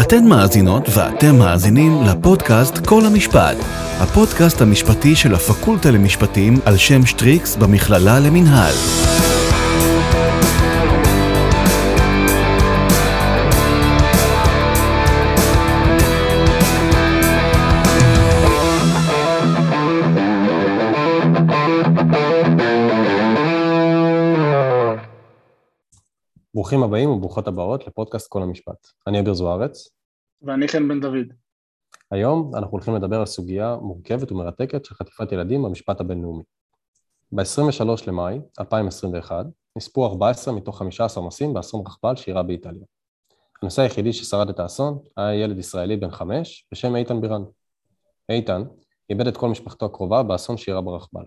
אתן מאזינות ואתם מאזינים לפודקאסט כל המשפט, הפודקאסט המשפטי של הפקולטה למשפטים על שם שטריקס במכללה למינהל. ברוכים הבאים וברוכות הבאות לפודקאסט כל המשפט. אני אביר זוארץ. ואני חן בן דוד. היום אנחנו הולכים לדבר על סוגיה מורכבת ומרתקת של חטיפת ילדים במשפט הבינלאומי. ב-23 למאי 2021 נספו 14 מתוך 15 נוסעים באסון רכבל שאירע באיטליה. הנושא היחידי ששרד את האסון היה ילד ישראלי בן חמש בשם איתן בירן. איתן איבד את כל משפחתו הקרובה באסון שאירע ברכבל.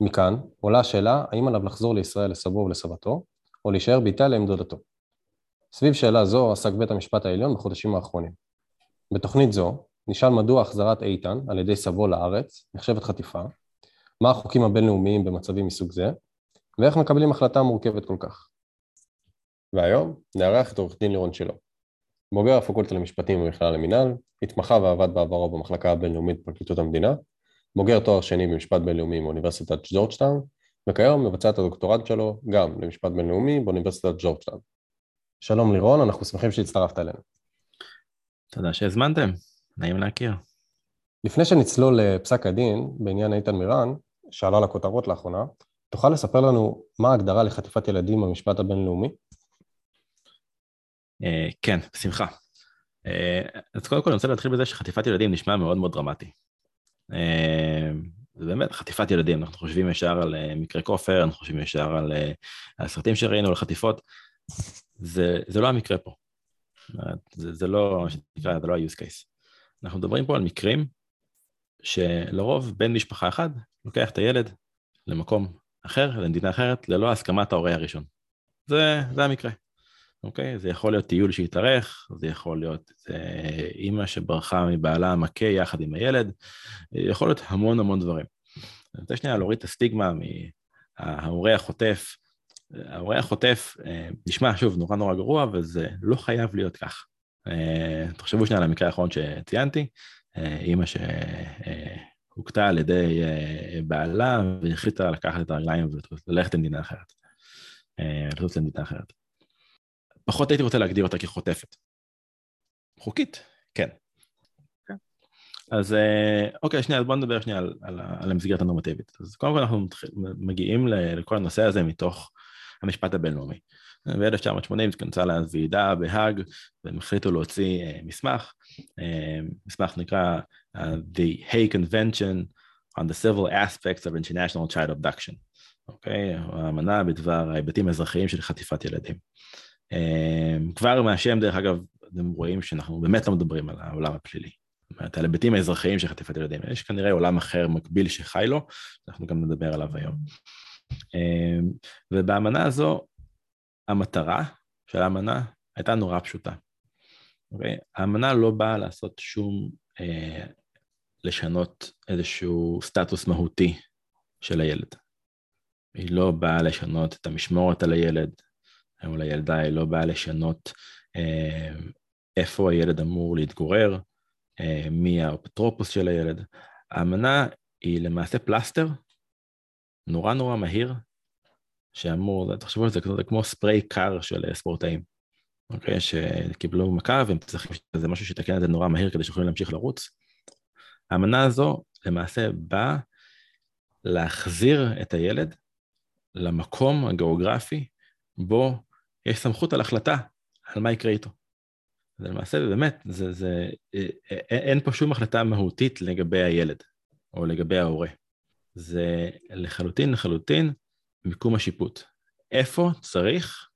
מכאן עולה השאלה האם עליו לחזור לישראל לסבו ולסבתו, או להישאר באיטליה עם דודתו. סביב שאלה זו עסק בית המשפט העליון בחודשים האחרונים. בתוכנית זו נשאל מדוע החזרת איתן על ידי סבו לארץ נחשבת חטיפה, מה החוקים הבינלאומיים במצבים מסוג זה, ואיך מקבלים החלטה מורכבת כל כך. והיום נארח את עורך דין לירון שלו. בוגר הפקולטה למשפטים במכללה למינהל, התמחה ועבד בעברו במחלקה הבינלאומית בפרקליטות המדינה, בוגר תואר שני במשפט בינלאומי מאוניברסיטת ג'ורג'טאון, וכיום מבצע את הדוקטורט שלו גם למשפט בינלאומי באוניברסיטת ג'ורג'טאון. שלום לירון, אנחנו שמחים שהצטרפת אלינו. תודה שהזמנתם, נעים להכיר. לפני שנצלול לפסק הדין בעניין איתן בירן, שעלה לכותרות לאחרונה, תוכל לספר לנו מה ההגדרה לחטיפת ילדים במשפט הבינלאומי? Uh, כן, בשמחה. Uh, אז קודם כל אני רוצה להתחיל בזה שחטיפת ילדים נשמע מאוד מאוד דרמטי. זה באמת חטיפת ילדים, אנחנו חושבים ישר על uh, מקרה כופר, אנחנו חושבים ישר על, uh, על סרטים שראינו, על חטיפות. זה, זה לא המקרה פה. זה, זה לא, מה שנקרא, זה לא ה-use case. אנחנו מדברים פה על מקרים שלרוב בן משפחה אחד לוקח את הילד למקום אחר, למדינה אחרת, ללא הסכמת ההורה הראשון. זה, זה המקרה, אוקיי? זה יכול להיות טיול שהתארך, זה יכול להיות זה אימא שברחה מבעלה המכה יחד עם הילד, יכול להיות המון המון דברים. אני רוצה שנייה להוריד את הסטיגמה מההורה החוטף, ההורה החוטף אה, נשמע שוב נורא נורא גרוע, וזה לא חייב להיות כך. אה, תחשבו שנייה על המקרה האחרון שציינתי, אה, אימא שהוכתה על ידי בעלה והחליטה לקחת את הרגליים וללכת למדינה אחרת. לטוס למדינה אחרת. פחות הייתי רוצה להגדיר אותה כחוטפת. חוקית, כן. כן. אז אוקיי, שנייה, אז בואו נדבר שנייה על, על, על המסגרת הנורמטיבית. אז קודם כל אנחנו מגיעים לכל הנושא הזה מתוך המשפט הבינלאומי. ב-1980 התכנסה לה ועידה בהאג, והם החליטו להוציא uh, מסמך, uh, מסמך נקרא uh, The Hague Convention on the Civil Aspects of International Child Abduction, אוקיי? Okay? האמנה בדבר ההיבטים האזרחיים של חטיפת ילדים. Uh, כבר מהשם, דרך אגב, אתם רואים שאנחנו באמת לא מדברים על העולם הפלילי. זאת אומרת, על היבטים האזרחיים של חטיפת ילדים. יש כנראה עולם אחר מקביל שחי לו, אנחנו גם נדבר עליו היום. אמ, ובאמנה הזו, המטרה של האמנה הייתה נורא פשוטה. אוקיי? האמנה לא באה לעשות שום, אה, לשנות איזשהו סטטוס מהותי של הילד. היא לא באה לשנות את המשמורת על הילד, או לילדה, היא לא באה לשנות אה, איפה הילד אמור להתגורר, אה, מי האפוטרופוס של הילד. האמנה היא למעשה פלסטר נורא נורא מהיר, שאמור, תחשבו על זה, זה כמו ספרי קר של אה, ספורטאים, אוקיי? שקיבלו מכה והם צריכים שזה משהו שיתקן את זה נורא מהיר כדי שיכולים להמשיך לרוץ. האמנה הזו למעשה באה להחזיר את הילד למקום הגיאוגרפי בו יש סמכות על החלטה על מה יקרה איתו. זה למעשה, באמת, זה, זה, אה, אה, אין פה שום החלטה מהותית לגבי הילד או לגבי ההורה. זה לחלוטין לחלוטין מיקום השיפוט. איפה צריך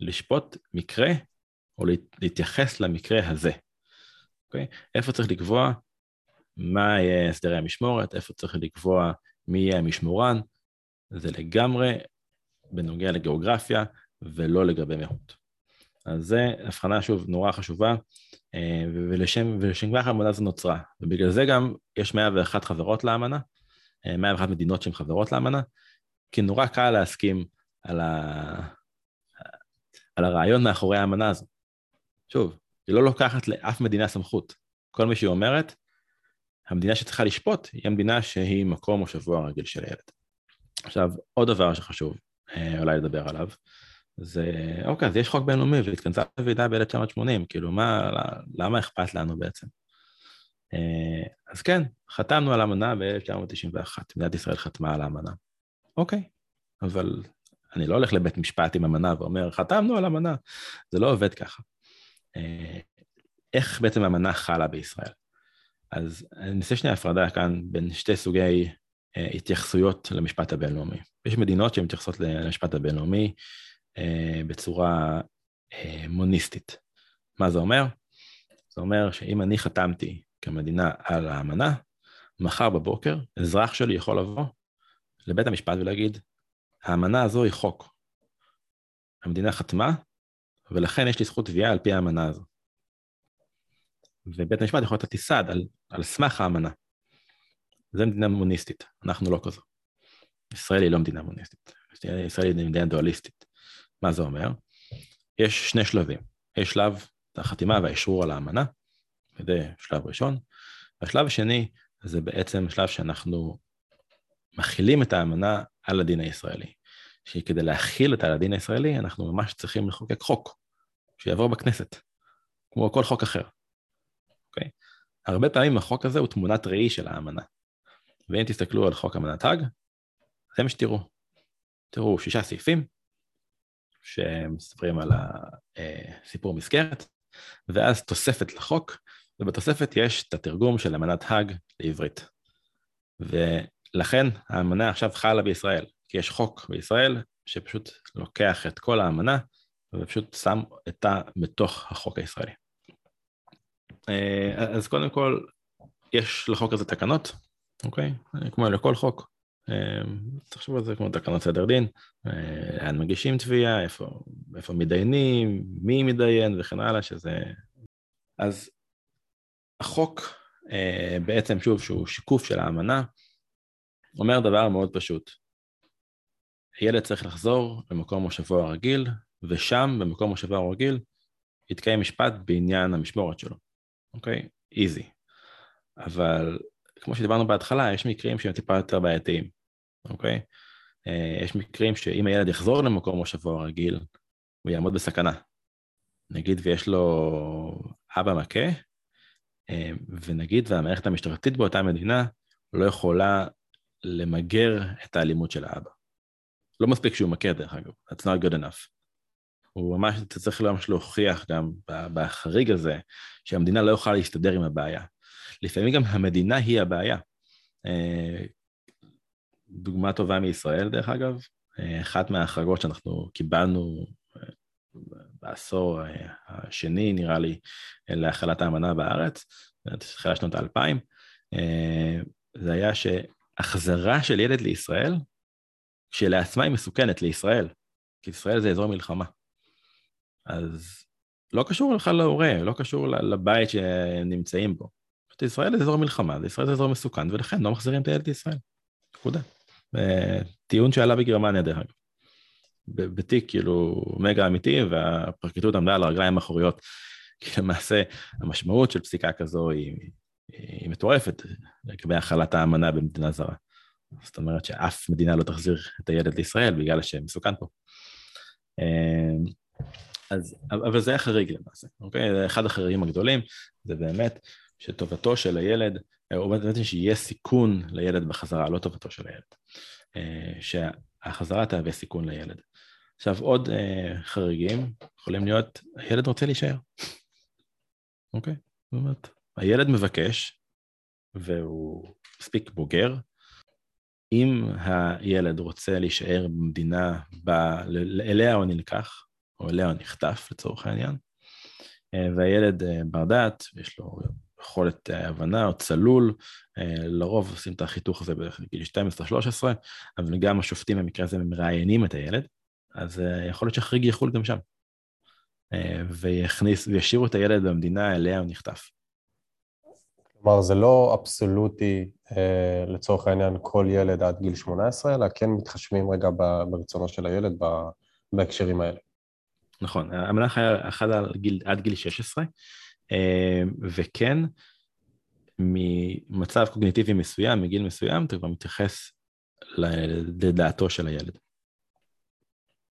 לשפוט מקרה או להתייחס למקרה הזה, אוקיי? איפה צריך לקבוע מה יהיה הסדרי המשמורת, איפה צריך לקבוע מי יהיה המשמורן, זה לגמרי בנוגע לגיאוגרפיה ולא לגבי מהות. אז זו הבחנה שוב נורא חשובה, אה, ולשם, ולשם כך האמנה הזו נוצרה, ובגלל זה גם יש 101 חברות לאמנה, 101 מדינות שהן חברות לאמנה, כי נורא קל להסכים על, ה... על הרעיון מאחורי האמנה הזו. שוב, היא לא לוקחת לאף מדינה סמכות. כל מי שהיא אומרת, המדינה שצריכה לשפוט היא המדינה שהיא מקום או שבוע רגיל של הילד. עכשיו, עוד דבר שחשוב אה, אולי לדבר עליו, זה, אוקיי, אז יש חוק בינלאומי והתכנסה לוועידה ב-1980, כאילו, מה, למה אכפת לנו בעצם? אה, אז כן, חתמנו על אמנה ב-1991, מדינת ישראל חתמה על האמנה. אוקיי, אבל אני לא הולך לבית משפט עם אמנה ואומר, חתמנו על אמנה. זה לא עובד ככה. אה, איך בעצם האמנה חלה בישראל? אז אני אעשה שנייה הפרדה כאן בין שתי סוגי אה, התייחסויות למשפט הבינלאומי. יש מדינות שמתייחסות למשפט הבינלאומי בצורה מוניסטית. מה זה אומר? זה אומר שאם אני חתמתי כמדינה על האמנה, מחר בבוקר אזרח שלי יכול לבוא לבית המשפט ולהגיד, האמנה הזו היא חוק. המדינה חתמה, ולכן יש לי זכות תביעה על פי האמנה הזו. ובית המשפט יכול לתת סעד על, על סמך האמנה. זו מדינה מוניסטית, אנחנו לא כזו. ישראל היא לא מדינה מוניסטית, ישראל היא מדינה דואליסטית. מה זה אומר? יש שני שלבים. יש שלב החתימה והאשרור על האמנה, זה שלב ראשון. והשלב השני זה בעצם שלב שאנחנו מכילים את האמנה על הדין הישראלי. שכדי להכיל את הדין הישראלי, אנחנו ממש צריכים לחוקק חוק, שיעבור בכנסת, כמו כל חוק אחר. אוקיי? הרבה פעמים החוק הזה הוא תמונת ראי של האמנה. ואם תסתכלו על חוק אמנת האג, זה מה שתראו. תראו שישה סעיפים שמספרים על הסיפור אה, מסגרת, ואז תוספת לחוק, ובתוספת יש את התרגום של אמנת האג לעברית. ולכן האמנה עכשיו חלה בישראל, כי יש חוק בישראל שפשוט לוקח את כל האמנה ופשוט שם אותה בתוך החוק הישראלי. אה, אז קודם כל, יש לחוק הזה תקנות, אוקיי? כמו לכל חוק. אה, תחשבו על זה כמו תקנות סדר דין, אה, לאן מגישים תביעה, איפה, איפה מתדיינים, מי מתדיין וכן הלאה, שזה... אז החוק בעצם, שוב, שהוא שיקוף של האמנה, אומר דבר מאוד פשוט. הילד צריך לחזור למקום מושבו הרגיל, ושם, במקום מושבו הרגיל, יתקיים משפט בעניין המשמורת שלו, אוקיי? איזי. אבל כמו שדיברנו בהתחלה, יש מקרים שהם טיפה יותר בעייתיים, אוקיי? אה, יש מקרים שאם הילד יחזור למקום מושבו הרגיל, הוא יעמוד בסכנה. נגיד ויש לו אבא מכה, אה, ונגיד והמערכת המשטרתית באותה מדינה לא יכולה למגר את האלימות של האבא. לא מספיק שהוא מכה דרך אגב, that's not good enough. הוא ממש, צריך ממש להוכיח גם בחריג הזה, שהמדינה לא יכולה להסתדר עם הבעיה. לפעמים גם המדינה היא הבעיה. אה, דוגמה טובה מישראל, דרך אגב, אה, אחת מההחרגות שאנחנו קיבלנו אה, בעשור השני, נראה לי, להחלת האמנה בארץ, בתחילת שנות האלפיים, זה היה שהחזרה של ילד לישראל כשלעצמה היא מסוכנת לישראל, כי ישראל זה אזור מלחמה. אז לא קשור בכלל להורה, לא קשור לבית שהם נמצאים בו. ישראל זה אזור מלחמה, ישראל זה אזור מסוכן, ולכן לא מחזירים את הילד לישראל. נקודה. טיעון שעלה בגרמניה, דרך אגב. בתיק כאילו מגה אמיתי, והפרקליטות עמדה על הרגליים האחוריות, כי למעשה המשמעות של פסיקה כזו היא, היא מטורפת לגבי החלת האמנה במדינה זרה. זאת אומרת שאף מדינה לא תחזיר את הילד לישראל בגלל שמסוכן פה. אמ, אז, אבל זה החריג למעשה, אוקיי? אחד החריגים הגדולים זה באמת שטובתו של הילד, או באמת שיהיה סיכון לילד בחזרה, לא טובתו של הילד. אה, שהחזרה תהווה סיכון לילד. עכשיו עוד אה, חריגים יכולים להיות, הילד רוצה להישאר, אוקיי? זאת אומרת, הילד מבקש, והוא מספיק בוגר, אם הילד רוצה להישאר במדינה בה, אליה הוא נלקח, או אליה הוא נחטף לצורך העניין, אה, והילד אה, בר דעת, יש לו יכולת אה, הבנה או צלול, לרוב עושים את החיתוך הזה בגיל 12-13, אבל גם השופטים במקרה הזה מראיינים את הילד, אז יכול להיות שהחריג יחול גם שם. ויכניס, וישאירו את הילד במדינה אליה הוא נחטף. כלומר, זה לא אבסולוטי אה, לצורך העניין כל ילד עד גיל 18, אלא כן מתחשבים רגע ברצונו של הילד בהקשרים האלה. נכון, המלאך היה אחד עד גיל 16, אה, וכן, ממצב קוגניטיבי מסוים, מגיל מסוים, אתה כבר מתייחס לדעתו של הילד.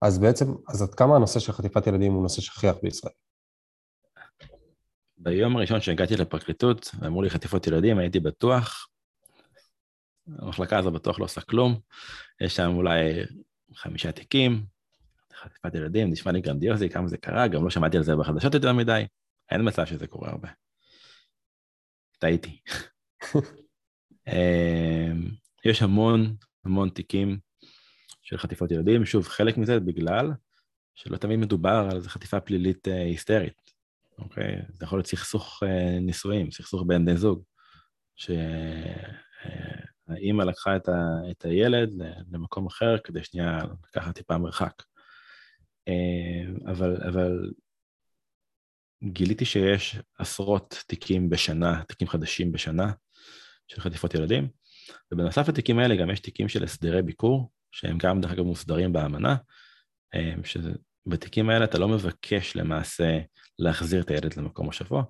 אז בעצם, אז עד כמה הנושא של חטיפת ילדים הוא נושא שכיח בישראל? ביום הראשון שהגעתי לפרקליטות, ואמרו לי חטיפות ילדים, הייתי בטוח, המחלקה הזו בטוח לא עושה כלום, יש שם אולי חמישה תיקים, חטיפת ילדים, נשמע לי גרנדיוזי, כמה זה קרה, גם לא שמעתי על זה בחדשות יותר מדי, אין מצב שזה קורה הרבה. טעיתי. אמ, יש המון המון תיקים של חטיפות ילדים, שוב, חלק מזה בגלל שלא תמיד מדובר על איזו חטיפה פלילית אה, היסטרית, אוקיי? זה יכול להיות סכסוך אה, נישואים, סכסוך בין בני זוג, שהאימא אה, לקחה את, ה, את הילד למקום אחר כדי שנייה לקחת טיפה מרחק. אבל, אבל גיליתי שיש עשרות תיקים בשנה, תיקים חדשים בשנה של חטיפות ילדים, ובנוסף לתיקים האלה גם יש תיקים של הסדרי ביקור, שהם גם דרך אגב מוסדרים באמנה, שבתיקים האלה אתה לא מבקש למעשה להחזיר את הילד למקום מושבו,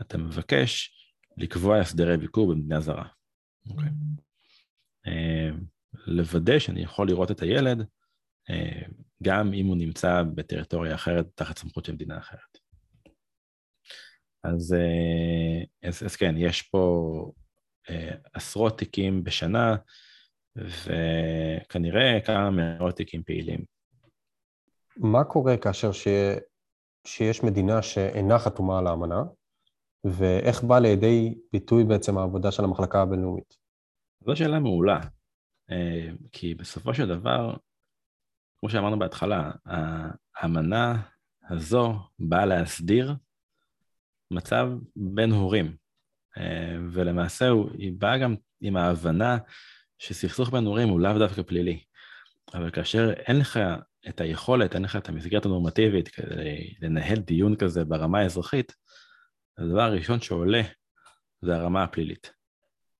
אתה מבקש לקבוע הסדרי ביקור במדינה זרה. Okay. אוקיי? לוודא שאני יכול לראות את הילד גם אם הוא נמצא בטריטוריה אחרת תחת סמכות של מדינה אחרת. אז, אה, אז, אז כן, יש פה אה, עשרות תיקים בשנה, וכנראה כמה מאות תיקים פעילים. מה קורה כאשר ש... שיש מדינה שאינה חתומה על האמנה, ואיך בא לידי ביטוי בעצם העבודה של המחלקה הבינלאומית? זו שאלה מעולה, אה, כי בסופו של דבר, כמו שאמרנו בהתחלה, האמנה הזו באה להסדיר מצב בין הורים. אה, ולמעשה היא באה גם עם ההבנה שסכסוך בין הורים הוא לאו דווקא פלילי. אבל כאשר אין לך את היכולת, אין לך את המסגרת הנורמטיבית כדי לנהל דיון כזה ברמה האזרחית, הדבר הראשון שעולה זה הרמה הפלילית.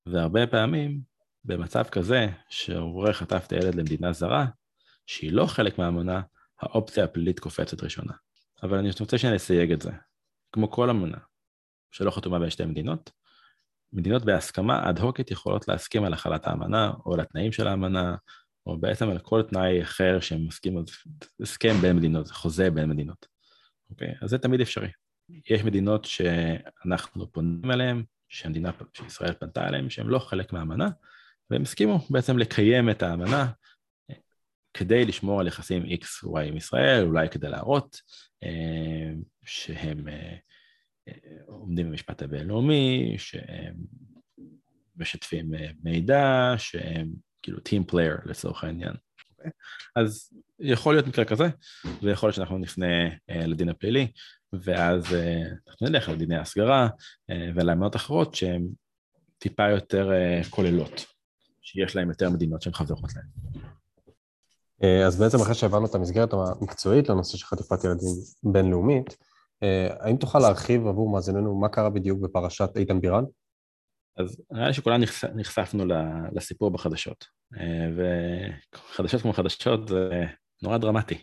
והרבה פעמים, במצב כזה, שהורה חטף את הילד למדינה זרה, שהיא לא חלק מהאמונה, האופציה הפלילית קופצת ראשונה. אבל אני רוצה שאני אסייג את זה. כמו כל אמנה שלא חתומה בין שתי מדינות, מדינות בהסכמה אד-הוקית יכולות להסכים על החלת האמנה, או על התנאים של האמנה, או בעצם על כל תנאי אחר שהם מסכימים, הסכם בין מדינות, חוזה בין מדינות. אוקיי? אז זה תמיד אפשרי. יש מדינות שאנחנו פונים אליהן, שהמדינה, שישראל פנתה אליהן, שהן לא חלק מהאמנה, והם הסכימו בעצם לקיים את האמנה כדי לשמור על יחסים X-Y עם ישראל, אולי כדי להראות אה, שהם אה, אה, עומדים במשפט הבינלאומי, שהם משתפים מידע, שהם כאילו Team Player לצורך העניין. אז יכול להיות מקרה כזה, ויכול להיות שאנחנו נפנה לדין הפלילי, ואז אנחנו נלך לדיני ההסגרה ולאמנות אחרות שהן טיפה יותר כוללות, שיש להן יותר מדינות שהן חברות להן. אה, אז בעצם אחרי שהבנו את המסגרת המקצועית לנושא של חטיפת ילדים בינלאומית, אה, האם תוכל להרחיב עבור מאזיננו מה קרה בדיוק בפרשת איתן בירן? אז נראה לי שכולנו נחשפנו לסיפור בחדשות, אה, וחדשות כמו חדשות זה נורא דרמטי.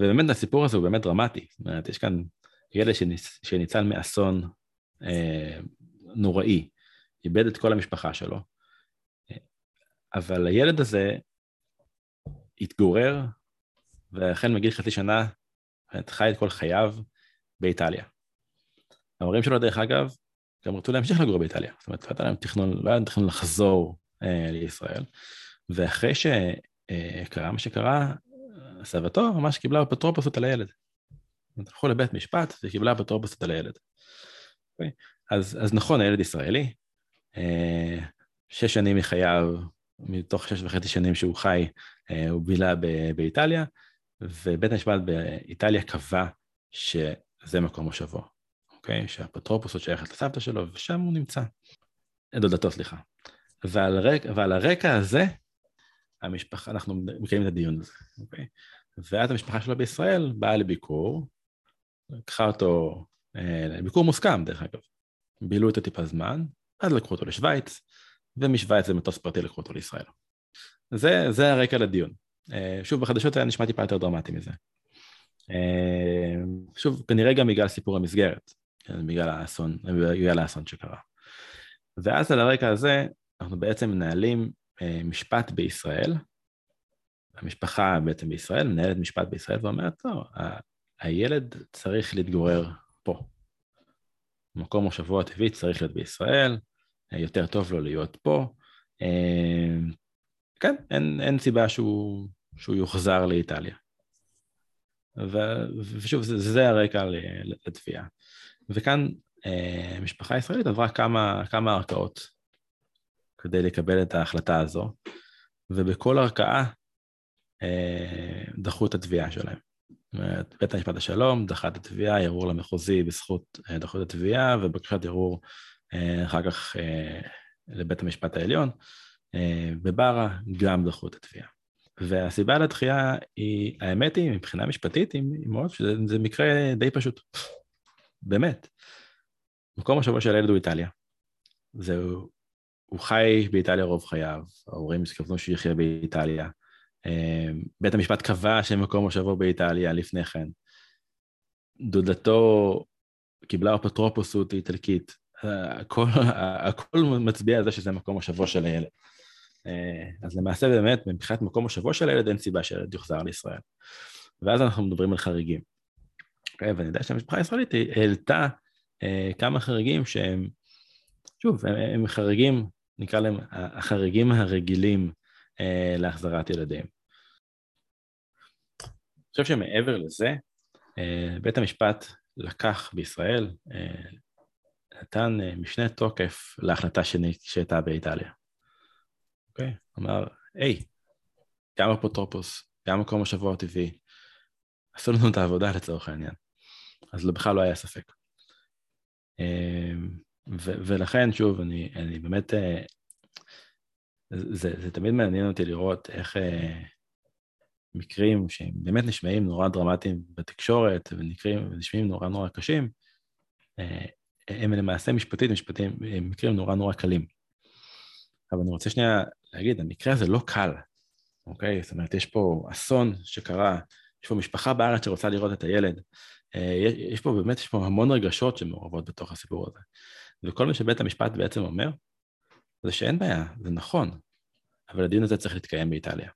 ובאמת הסיפור הזה הוא באמת דרמטי, זאת אומרת, יש כאן ילד שניצל מאסון נוראי, איבד את כל המשפחה שלו, אבל הילד הזה התגורר, והחל מגיל חצי שנה חי את כל חייו באיטליה. ההורים שלו, דרך אגב, גם רצו להמשיך לגור באיטליה. זאת אומרת, לא היה להם תכנון, לא היה להם תכנון לחזור אה, לישראל. ואחרי שקרה מה שקרה, סבתו ממש קיבלה אפוטרופוסות על הילד. הלכו לבית משפט וקיבלה אפוטרופוסות על הילד. אוקיי? אז, אז נכון, הילד ישראלי, אה, שש שנים מחייו מתוך שש וחצי שנים שהוא חי, אה, הוא בילה באיטליה, ובית המשפט באיטליה קבע שזה מקום מושבו, אוקיי? שהאפוטרופוס עוד שייכת לסבתא שלו, ושם הוא נמצא. דודתו, סליחה. ועל, רק, ועל הרקע הזה, המשפחה, אנחנו מקיימים את הדיון הזה, אוקיי? ואז המשפחה שלו בישראל באה לביקור, לקחה אותו, אה, ביקור מוסכם דרך אגב, בילו איתו טיפה זמן, אז לקחו אותו לשוויץ, ומשוויץ זה מטוס פרטי לקחו אותו לישראל. זה, זה הרקע לדיון. אה, שוב, בחדשות היה נשמע טיפה יותר דרמטי מזה. אה, שוב, כנראה גם בגלל סיפור המסגרת, כן, בגלל האסון, בגלל האסון שקרה. ואז על הרקע הזה, אנחנו בעצם מנהלים אה, משפט בישראל, המשפחה בעצם בישראל, מנהלת משפט בישראל ואומרת, לא, הילד צריך להתגורר פה. מקום מושבו הטבעי צריך להיות בישראל, יותר טוב לו להיות פה. כן, אין, אין סיבה שהוא, שהוא יוחזר לאיטליה. ו, ושוב, זה, זה הרקע לתביעה. וכאן אה, משפחה ישראלית עברה כמה, כמה ערכאות כדי לקבל את ההחלטה הזו, ובכל ערכאה אה, דחו את התביעה שלהם. בית המשפט השלום דחה את התביעה, ערעור למחוזי בזכות אה, דחו את התביעה, ובקשת ערעור אה, אחר כך אה, לבית המשפט העליון. אה, בברה גם דחו את התביעה. והסיבה לדחייה היא, האמת היא, מבחינה משפטית, היא מאוד, שזה מקרה די פשוט. באמת. מקום השבוע של הילד הוא איטליה. זהו, הוא חי באיטליה רוב חייו, ההורים התכוונו שהוא יחיה באיטליה. אה, בית המשפט קבע שמקום השבוע באיטליה לפני כן. דודתו קיבלה אפוטרופוסות איטלקית. אה, הכל, הכל מצביע על זה שזה מקום השבוע של הילד. אה, אז למעשה באמת, מבחינת מקום השבוע של הילד, אין סיבה שהילד יוחזר לישראל. ואז אנחנו מדברים על חריגים. אוקיי? ואני יודע שהמשפחה הישראלית העלתה אה, כמה חריגים שהם, שוב, הם, הם חריגים, נקרא להם החריגים הרגילים אה, להחזרת ילדים. אני חושב שמעבר לזה, אה, בית המשפט לקח בישראל, אה, נתן אה, משנה תוקף להחלטה שהייתה באיטליה. אוקיי? אמר, היי, גם אפוטרופוס, גם מקום השבוע הטבעי, עשו לנו את העבודה לצורך העניין. אז בכלל לא היה ספק. אמ, ו- ולכן, שוב, אני, אני באמת, אה, זה, זה תמיד מעניין אותי לראות איך אה, מקרים שהם באמת נשמעים נורא דרמטיים בתקשורת, ונקרים, ונשמעים נורא נורא קשים, הם למעשה משפטית, משפטים, מקרים נורא נורא קלים. אבל אני רוצה שנייה להגיד, המקרה הזה לא קל, אוקיי? זאת אומרת, יש פה אסון שקרה, יש פה משפחה בארץ שרוצה לראות את הילד, אה, יש פה באמת, יש פה המון רגשות שמעורבות בתוך הסיפור הזה. וכל מה שבית המשפט בעצם אומר, זה שאין בעיה, זה נכון, אבל הדיון הזה צריך להתקיים באיטליה.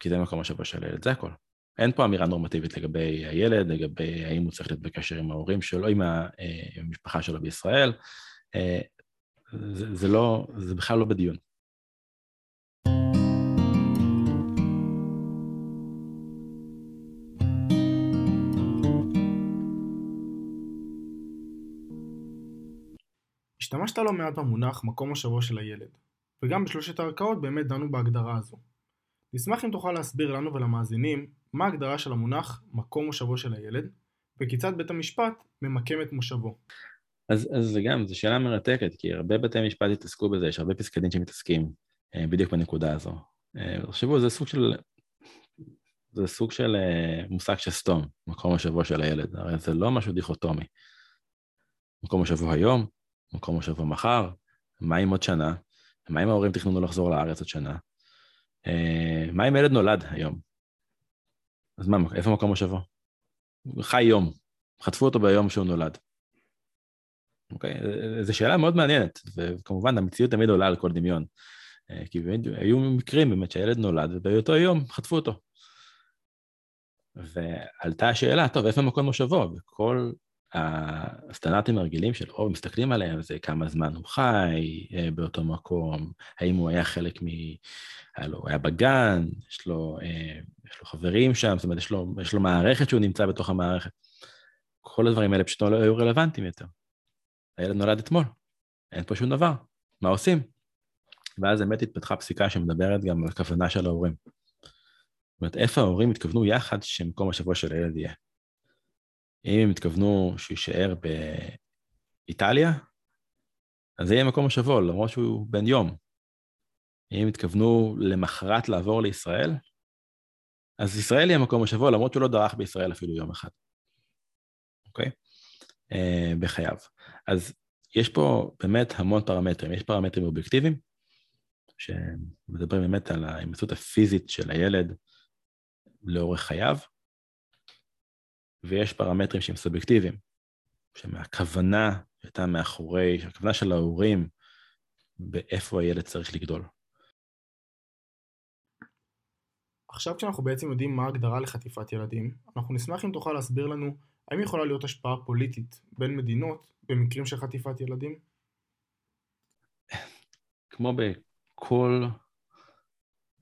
כי זה מקום השבוע של הילד, זה הכל. אין פה אמירה נורמטיבית לגבי הילד, לגבי האם הוא צריך להיות בקשר עם ההורים שלו, עם אה, המשפחה שלו בישראל. אה, זה, זה לא, זה בכלל לא בדיון. השתמשת לא מעט במונח מקום השבוע של הילד, וגם בשלושת הערכאות באמת דנו בהגדרה הזו. נשמח אם תוכל להסביר לנו ולמאזינים מה ההגדרה של המונח מקום מושבו של הילד, וכיצד בית המשפט ממקם את מושבו. אז, אז זה גם, זו שאלה מרתקת, כי הרבה בתי משפט התעסקו בזה, יש הרבה פסקי דין שמתעסקים אה, בדיוק בנקודה הזו. אה, תחשבו, זה סוג של, זה סוג של אה, מושג שסתום, מקום השבוע של הילד, הרי זה לא משהו דיכוטומי. מקום השבוע היום, מקום השבוע מחר, מה עם עוד שנה? מה אם ההורים תכננו לחזור לארץ עוד שנה? מה אם ילד נולד היום? אז מה, איפה מקום? הוא חי יום, חטפו אותו ביום שהוא נולד. אוקיי? זו שאלה מאוד מעניינת, וכמובן המציאות תמיד עולה על כל דמיון. אה, כי באמת היו מקרים באמת שהילד נולד ובאותו יום חטפו אותו. ועלתה השאלה, טוב, איפה מקום מושבו? וכל הסטנדרטים הרגילים של רוב מסתכלים עליהם זה כמה זמן הוא חי אה, באותו מקום, האם הוא היה חלק מ... היה לו, היה בגן, יש לו, אה, יש לו חברים שם, זאת אומרת, יש לו, יש לו מערכת שהוא נמצא בתוך המערכת. כל הדברים האלה פשוט לא היו רלוונטיים יותר. הילד נולד אתמול, אין פה שום דבר, מה עושים? ואז באמת התפתחה פסיקה שמדברת גם על הכוונה של ההורים. זאת אומרת, איפה ההורים התכוונו יחד שמקום השבוע של הילד יהיה? אם הם התכוונו שהוא יישאר באיטליה, אז זה יהיה מקום השבוע, למרות שהוא בן יום. אם התכוונו למחרת לעבור לישראל, אז ישראל יהיה מקום השבוע, למרות שהוא לא דרך בישראל אפילו יום אחד. אוקיי? אה, בחייו. אז יש פה באמת המון פרמטרים. יש פרמטרים אובייקטיביים, שמדברים באמת על ההימצאות הפיזית של הילד לאורך חייו, ויש פרמטרים שהם סובייקטיביים, שמהכוונה שהייתה מאחורי, הכוונה של ההורים באיפה הילד צריך לגדול. עכשיו כשאנחנו בעצם יודעים מה ההגדרה לחטיפת ילדים, אנחנו נשמח אם תוכל להסביר לנו האם יכולה להיות השפעה פוליטית בין מדינות במקרים של חטיפת ילדים? כמו בכל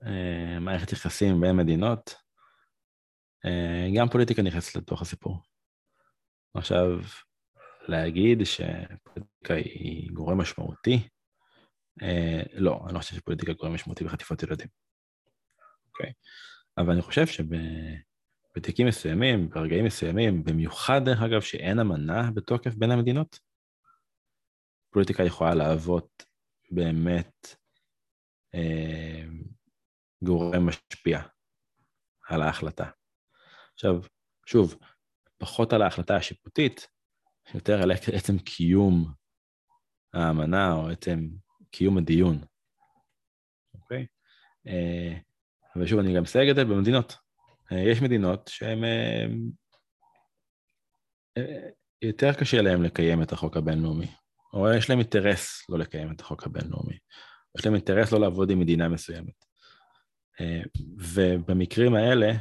אה, מערכת יחסים בין מדינות, אה, גם פוליטיקה נכנסת לתוך הסיפור. עכשיו, להגיד שפוליטיקה היא גורם משמעותי, אה, לא, אני לא חושב שפוליטיקה גורם משמעותי בחטיפות ילדים. אוקיי? אבל אני חושב שבתיקים מסוימים, ברגעים מסוימים, במיוחד דרך אגב שאין אמנה בתוקף בין המדינות, פוליטיקה יכולה להוות באמת אה, גורם משפיע על ההחלטה. עכשיו, שוב, פחות על ההחלטה השיפוטית, יותר על עצם קיום האמנה או עצם קיום הדיון, אוקיי? אה, ושוב, אני גם מסייג את זה במדינות. אה, יש מדינות שהן... אה, יותר קשה להם לקיים את החוק הבינלאומי, או יש להם אינטרס לא לקיים את החוק הבינלאומי. יש להם אינטרס לא לעבוד עם מדינה מסוימת. ובמקרים האלה,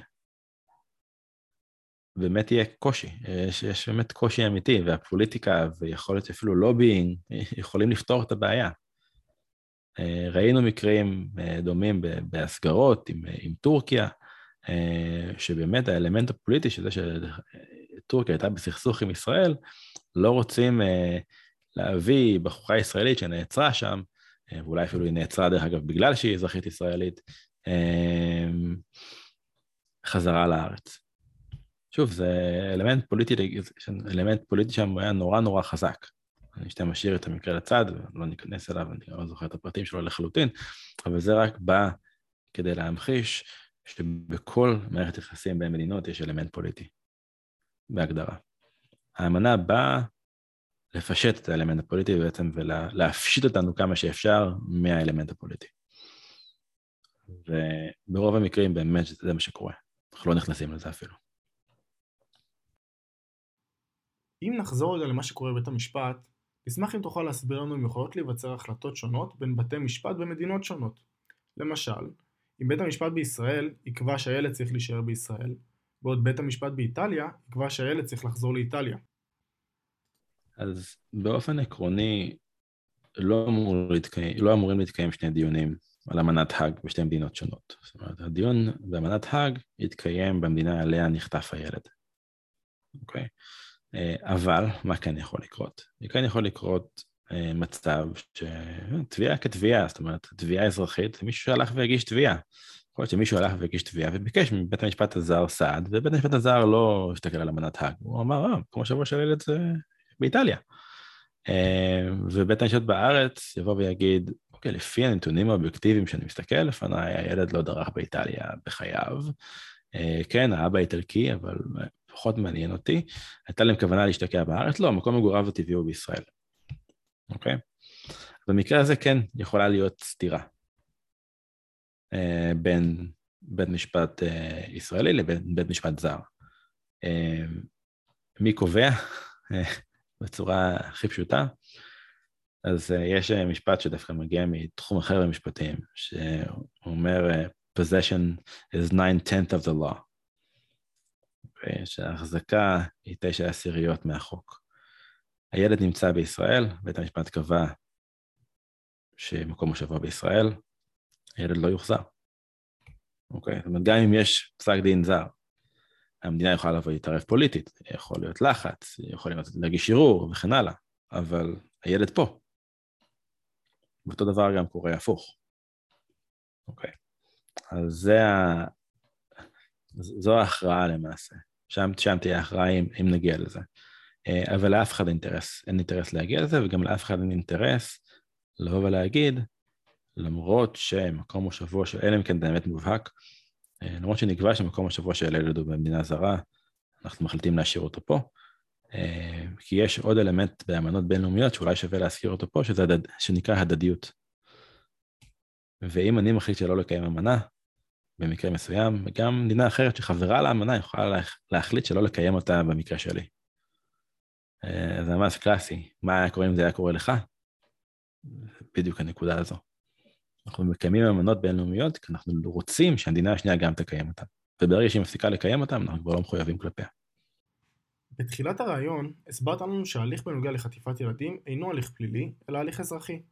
באמת יהיה קושי, יש, יש באמת קושי אמיתי, והפוליטיקה ויכול להיות אפילו לובינג יכולים לפתור את הבעיה. אה, ראינו מקרים אה, דומים בהסגרות עם, אה, עם טורקיה, שבאמת האלמנט הפוליטי של זה שטורקיה הייתה בסכסוך עם ישראל, לא רוצים להביא בחורה ישראלית שנעצרה שם, ואולי אפילו היא נעצרה דרך אגב בגלל שהיא אזרחית ישראלית, חזרה לארץ. שוב, זה אלמנט פוליטי, אלמנט פוליטי שם היה נורא נורא חזק. אני שתי משאיר את המקרה לצד, לא ניכנס אליו, אני לא זוכר את הפרטים שלו לחלוטין, אבל זה רק בא כדי להמחיש שבכל מערכת יחסים בין מדינות יש אלמנט פוליטי, בהגדרה. האמנה באה לפשט את האלמנט הפוליטי בעצם ולהפשיט אותנו כמה שאפשר מהאלמנט הפוליטי. וברוב המקרים באמת זה מה שקורה, אנחנו לא נכנסים לזה אפילו. אם נחזור רגע למה שקורה בבית המשפט, נשמח אם תוכל להסביר לנו אם יכולות להיווצר החלטות שונות בין בתי משפט במדינות שונות. למשל, אם בית המשפט בישראל יקבע שהילד צריך להישאר בישראל, בעוד בית המשפט באיטליה יקבע שהילד צריך לחזור לאיטליה. אז באופן עקרוני לא, אמור להתקיים, לא אמורים להתקיים שני דיונים על אמנת האג בשתי מדינות שונות. זאת אומרת, הדיון באמנת האג יתקיים במדינה עליה נחטף הילד. אוקיי? Okay? אה, אבל מה כן יכול לקרות? כן יכול לקרות אה, מצב שתביעה כתביעה, זאת אומרת, תביעה אזרחית, מישהו שהלך והגיש תביעה. יכול להיות שמישהו הלך והגיש תביעה וביקש מבית המשפט הזר סעד, ובית המשפט הזר לא הסתכל על אמנת האג, הוא אמר, אה, כמו שבוע של ילד זה באיטליה. אה, ובית המשפט בארץ יבוא ויגיד, אוקיי, לפי הנתונים האובייקטיביים שאני מסתכל לפניי, הילד לא דרך באיטליה בחייו. כן, האבא איטלקי, אבל פחות מעניין אותי, הייתה להם כוונה להשתקע בארץ? לא, מקום מגוריו הטבעי הוא בישראל, אוקיי? במקרה הזה כן יכולה להיות סתירה אה, בין בית משפט אה, ישראלי לבין בית משפט זר. אה, מי קובע? בצורה הכי פשוטה. אז יש משפט שדווקא מגיע מתחום אחר במשפטים, שאומר, possession is nine tenth of the law. שההחזקה היא תשע עשיריות מהחוק. הילד נמצא בישראל, בית המשפט קבע שמקום מושבו בישראל, הילד לא יוחזר. אוקיי? זאת אומרת, גם אם יש פסק דין זר, המדינה יכולה לבוא להתערב פוליטית, יכול להיות לחץ, יכול להיות להגיש ערעור וכן הלאה, אבל הילד פה. ואותו דבר גם קורה הפוך. אוקיי. אז זה ה... זו ההכרעה למעשה. שם, שם תהיה הכרעה אם, אם נגיע לזה. אה, אבל לאף אחד אינטרס, אין אינטרס להגיע לזה, וגם לאף אחד אין אינטרס לבוא ולהגיד, למרות שמקום מושבו של, אלא אם כן באמת מובהק, אה, למרות שנקבע שמקום מושבו של ילד הוא במדינה זרה, אנחנו מחליטים להשאיר אותו פה. אה, כי יש עוד אלמנט באמנות בינלאומיות שאולי שווה להזכיר אותו פה, שזה הדד, שנקרא הדדיות. ואם אני מחליט שלא לקיים אמנה, במקרה מסוים, וגם מדינה אחרת שחברה לאמנה יכולה להחליט שלא לקיים אותה במקרה שלי. אה, זה ממש קלאסי. מה היה קורה אם זה היה קורה לך? בדיוק הנקודה הזו. אנחנו מקיימים אמנות בינלאומיות כי אנחנו רוצים שהמדינה השנייה גם תקיים אותן. וברגע שהיא מפסיקה לקיים אותן, אנחנו כבר לא מחויבים כלפיה. בתחילת הרעיון, הסברת לנו שההליך בנוגע לחטיפת ילדים אינו הליך פלילי, אלא הליך אזרחי.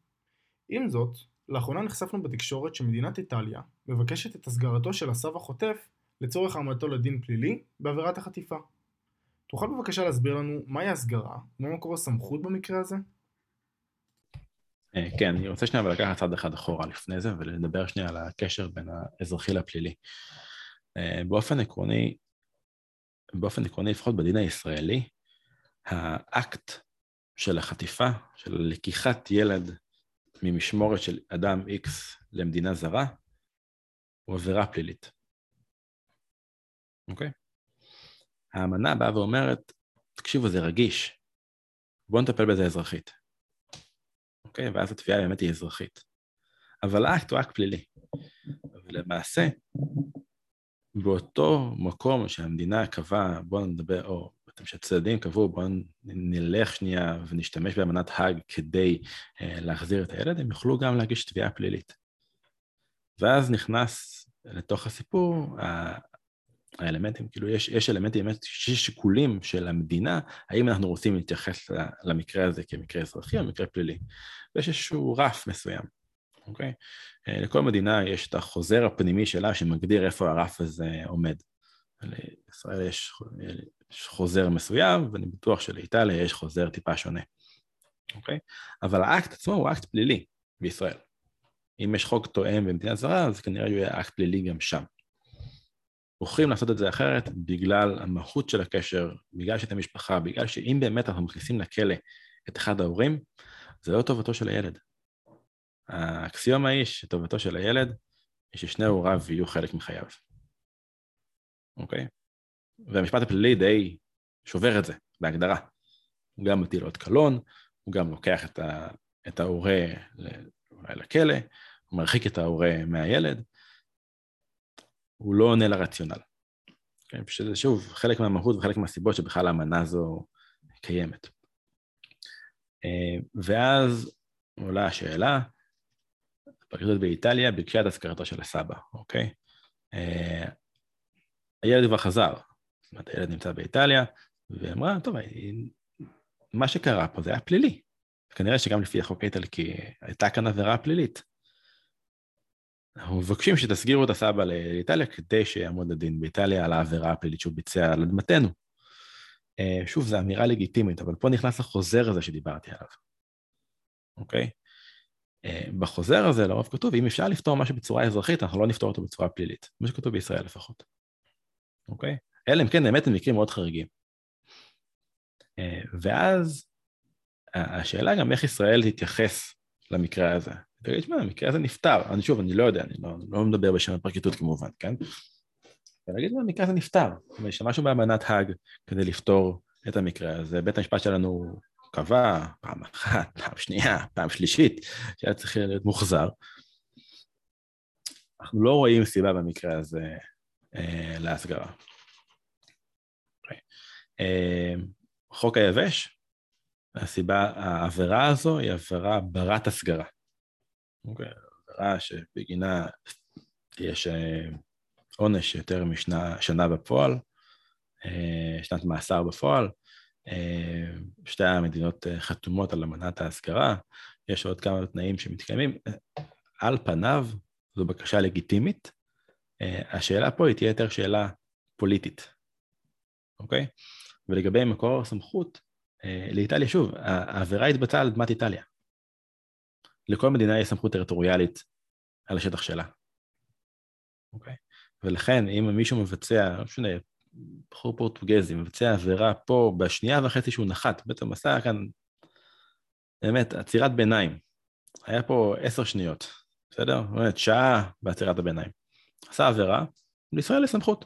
עם זאת, לאחרונה נחשפנו בתקשורת שמדינת איטליה מבקשת את הסגרתו של הסב החוטף לצורך העמדתו לדין פלילי בעבירת החטיפה. תוכל בבקשה להסביר לנו מהי הסגרה ומה מקור הסמכות במקרה הזה? אה, כן, אני רוצה שנייה לקחת צעד אחד אחורה לפני זה ולדבר שנייה על הקשר בין האזרחי לפלילי. אה, באופן עקרוני, באופן עקרוני, לפחות בדין הישראלי, האקט של החטיפה, של לקיחת ילד ממשמורת של אדם X למדינה זרה, הוא עבירה פלילית. אוקיי? האמנה באה ואומרת, תקשיבו, זה רגיש, בואו נטפל בזה אזרחית. אוקיי? ואז התביעה באמת היא אזרחית. אבל האקט הוא אקט פלילי. ולמעשה, באותו מקום שהמדינה קבעה, בואו נדבר, או שהצדדים קבעו, בואו נלך שנייה ונשתמש באמנת האג כדי uh, להחזיר את הילד, הם יוכלו גם להגיש תביעה פלילית. ואז נכנס לתוך הסיפור האלמנטים, כאילו יש, יש אלמנטים, יש שיקולים של המדינה, האם אנחנו רוצים להתייחס למקרה הזה כמקרה אזרחי או מקרה פלילי. ויש איזשהו רף מסוים, אוקיי? אה, לכל מדינה יש את החוזר הפנימי שלה שמגדיר איפה הרף הזה עומד. לישראל יש, יש חוזר מסוים, ואני בטוח שלאיטליה יש חוזר טיפה שונה, אוקיי? אבל האקט עצמו הוא אקט פלילי בישראל. אם יש חוק תואם במדינה זרה, אז כנראה יהיה אקט פלילי גם שם. בוחרים לעשות את זה אחרת בגלל המהות של הקשר, בגלל שאתם משפחה, בגלל שאם באמת אנחנו מכניסים לכלא את אחד ההורים, זה לא טובתו של הילד. האקסיומה היא שטובתו של הילד היא ששני הוריו יהיו חלק מחייו. אוקיי? והמשפט הפלילי די שובר את זה, בהגדרה. הוא גם מטיל עוד קלון, הוא גם לוקח את, ה, את ההורה אולי לכלא, הוא מרחיק את ההורה מהילד, הוא לא עונה לרציונל. כן, שזה שוב חלק מהמהות וחלק מהסיבות שבכלל האמנה הזו קיימת. אה, ואז עולה השאלה, הפרקליטות באיטליה ביקשה את הזכרתו של הסבא, אוקיי? אה, הילד כבר חזר, הילד נמצא באיטליה, והיא אמרה, טוב, מה שקרה פה זה היה פלילי. כנראה שגם לפי החוק האיטלקי הייתה כאן עבירה פלילית. אנחנו מבקשים שתסגירו את הסבא לאיטליה כדי שיעמוד לדין באיטליה על העבירה הפלילית שהוא ביצע על אדמתנו. אה, שוב, זו אמירה לגיטימית, אבל פה נכנס החוזר הזה שדיברתי עליו, אוקיי? אה, בחוזר הזה לרוב כתוב, אם אפשר לפתור משהו בצורה אזרחית, אנחנו לא נפתור אותו בצורה פלילית. מה שכתוב בישראל לפחות. אוקיי? אלא אם כן באמת הם מקרים מאוד חריגים. אה, ואז השאלה גם איך ישראל תתייחס למקרה הזה. תגיד, שמע, המקרה הזה נפתר. אני שוב, אני לא יודע, אני לא, לא מדבר בשם הפרקליטות כמובן, כן? ולהגיד, המקרה הזה נפתר. השתמשנו באמנת האג כדי לפתור את המקרה הזה. בית המשפט שלנו קבע פעם אחת, פעם שנייה, פעם שלישית, שהיה צריך להיות מוחזר. אנחנו לא רואים סיבה במקרה הזה אה, להסגרה. Okay. אה, חוק היבש, הסיבה, העבירה הזו היא עבירה ברת הסגרה. אוקיי, okay. עבירה שבגינה יש אה, עונש יותר משנה בפועל, אה, שנת מאסר בפועל. שתי המדינות חתומות על אמנת ההסגרה, יש עוד כמה תנאים שמתקיימים. על פניו זו בקשה לגיטימית, השאלה פה היא תהיה יותר שאלה פוליטית, אוקיי? ולגבי מקור הסמכות, אה, לאיטליה, שוב, העבירה התבצעה על אדמת איטליה. לכל מדינה יש סמכות טריטוריאלית על השטח שלה, אוקיי? ולכן, אם מישהו מבצע, לא משנה, בחור פורטוגזי, מבצע עבירה פה בשנייה וחצי שהוא נחת, בעצם עשה כאן, באמת, עצירת ביניים. היה פה עשר שניות, בסדר? באמת, שעה בעצירת הביניים. עשה עבירה, לישראל יש סמכות.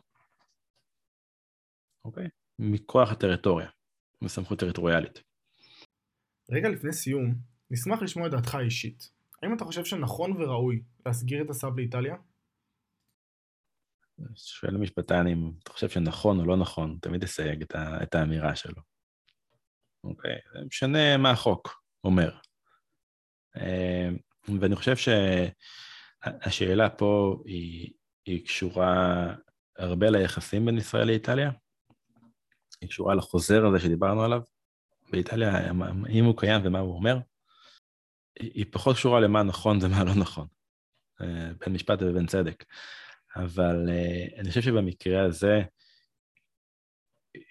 אוקיי? מכוח הטריטוריה, מסמכות טריטוריאלית. רגע לפני סיום, נשמח לשמוע את דעתך האישית. האם אתה חושב שנכון וראוי להסגיר את הסב לאיטליה? שואל המשפטן אם אתה חושב שנכון או לא נכון, תמיד יסייג את, ה, את האמירה שלו. אוקיי, זה משנה מה החוק אומר. אה, ואני חושב שהשאלה פה היא, היא קשורה הרבה ליחסים בין ישראל לאיטליה. היא קשורה לחוזר הזה שדיברנו עליו. באיטליה, אם הוא קיים ומה הוא אומר, היא פחות קשורה למה נכון ומה לא נכון, אה, בין משפט ובין צדק. אבל אה, אני חושב שבמקרה הזה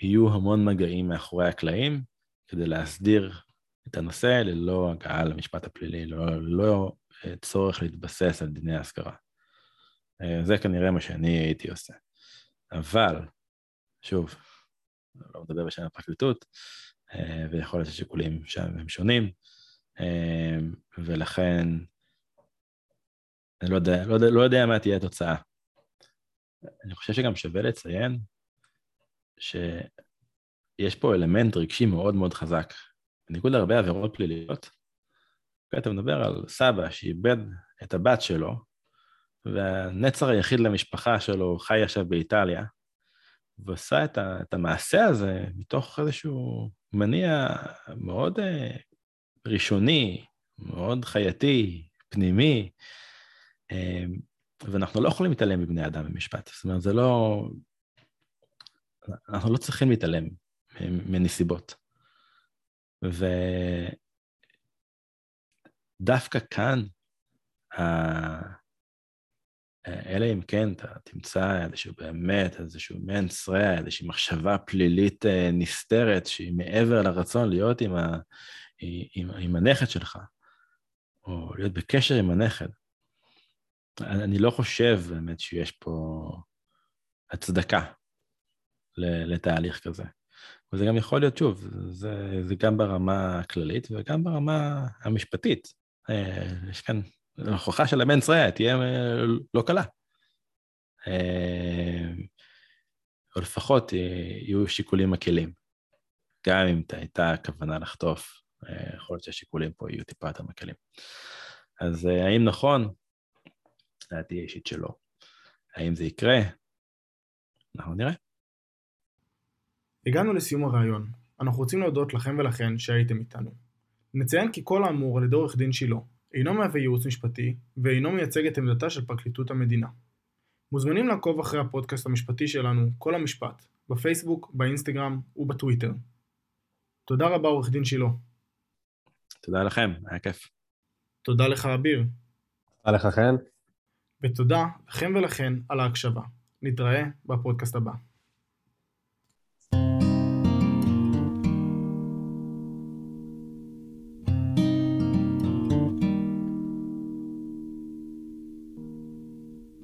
יהיו המון מגעים מאחורי הקלעים כדי להסדיר את הנושא ללא הגעה למשפט הפלילי, ללא, ללא אה, צורך להתבסס על דיני ההשכרה. זה כנראה מה שאני הייתי עושה. אבל, שוב, לא מדבר בשם הפרקליטות, ויכול להיות ששיקולים שם הם שונים, ולכן אני לא יודע, לא יודע, לא יודע מה תהיה התוצאה. אני חושב שגם שווה לציין שיש פה אלמנט רגשי מאוד מאוד חזק. בניגוד להרבה עבירות פליליות, אתה מדבר על סבא שאיבד את הבת שלו, והנצר היחיד למשפחה שלו חי עכשיו באיטליה, ועושה את, ה, את המעשה הזה מתוך איזשהו מניע מאוד uh, ראשוני, מאוד חייתי, פנימי, uh, ואנחנו לא יכולים להתעלם מבני אדם במשפט. זאת אומרת, זה לא... אנחנו לא צריכים להתעלם מנסיבות. ודווקא כאן, אלא אם כן אתה תמצא איזשהו באמת, איזשהו מנסרע, איזושהי מחשבה פלילית אה, נסתרת שהיא מעבר לרצון להיות עם, ה, עם, עם הנכד שלך, או להיות בקשר עם הנכד. אני לא חושב באמת שיש פה הצדקה לתהליך כזה. וזה גם יכול להיות, שוב, זה, זה גם ברמה הכללית וגם ברמה המשפטית. אה, יש כאן ההוכחה של המנס ריאה תהיה אה, לא קלה. אה, או לפחות יהיו שיקולים מקלים. גם אם הייתה כוונה לחטוף, אה, יכול להיות שהשיקולים פה יהיו טיפה יותר מקלים. אז האם נכון? דעתי האישית שלא. האם זה יקרה? אנחנו נראה. הגענו לסיום הראיון. אנחנו רוצים להודות לכם ולכן שהייתם איתנו. נציין כי כל האמור על ידי עורך דין שילה אינו מהווה ייעוץ משפטי ואינו מייצג את עמדתה של פרקליטות המדינה. מוזמנים לעקוב אחרי הפודקאסט המשפטי שלנו, כל המשפט, בפייסבוק, באינסטגרם ובטוויטר. תודה רבה עורך דין שילה. תודה לכם, היה כיף. תודה לך אביר. תודה לך חן. ותודה לכם ולכן על ההקשבה. נתראה בפודקאסט הבא.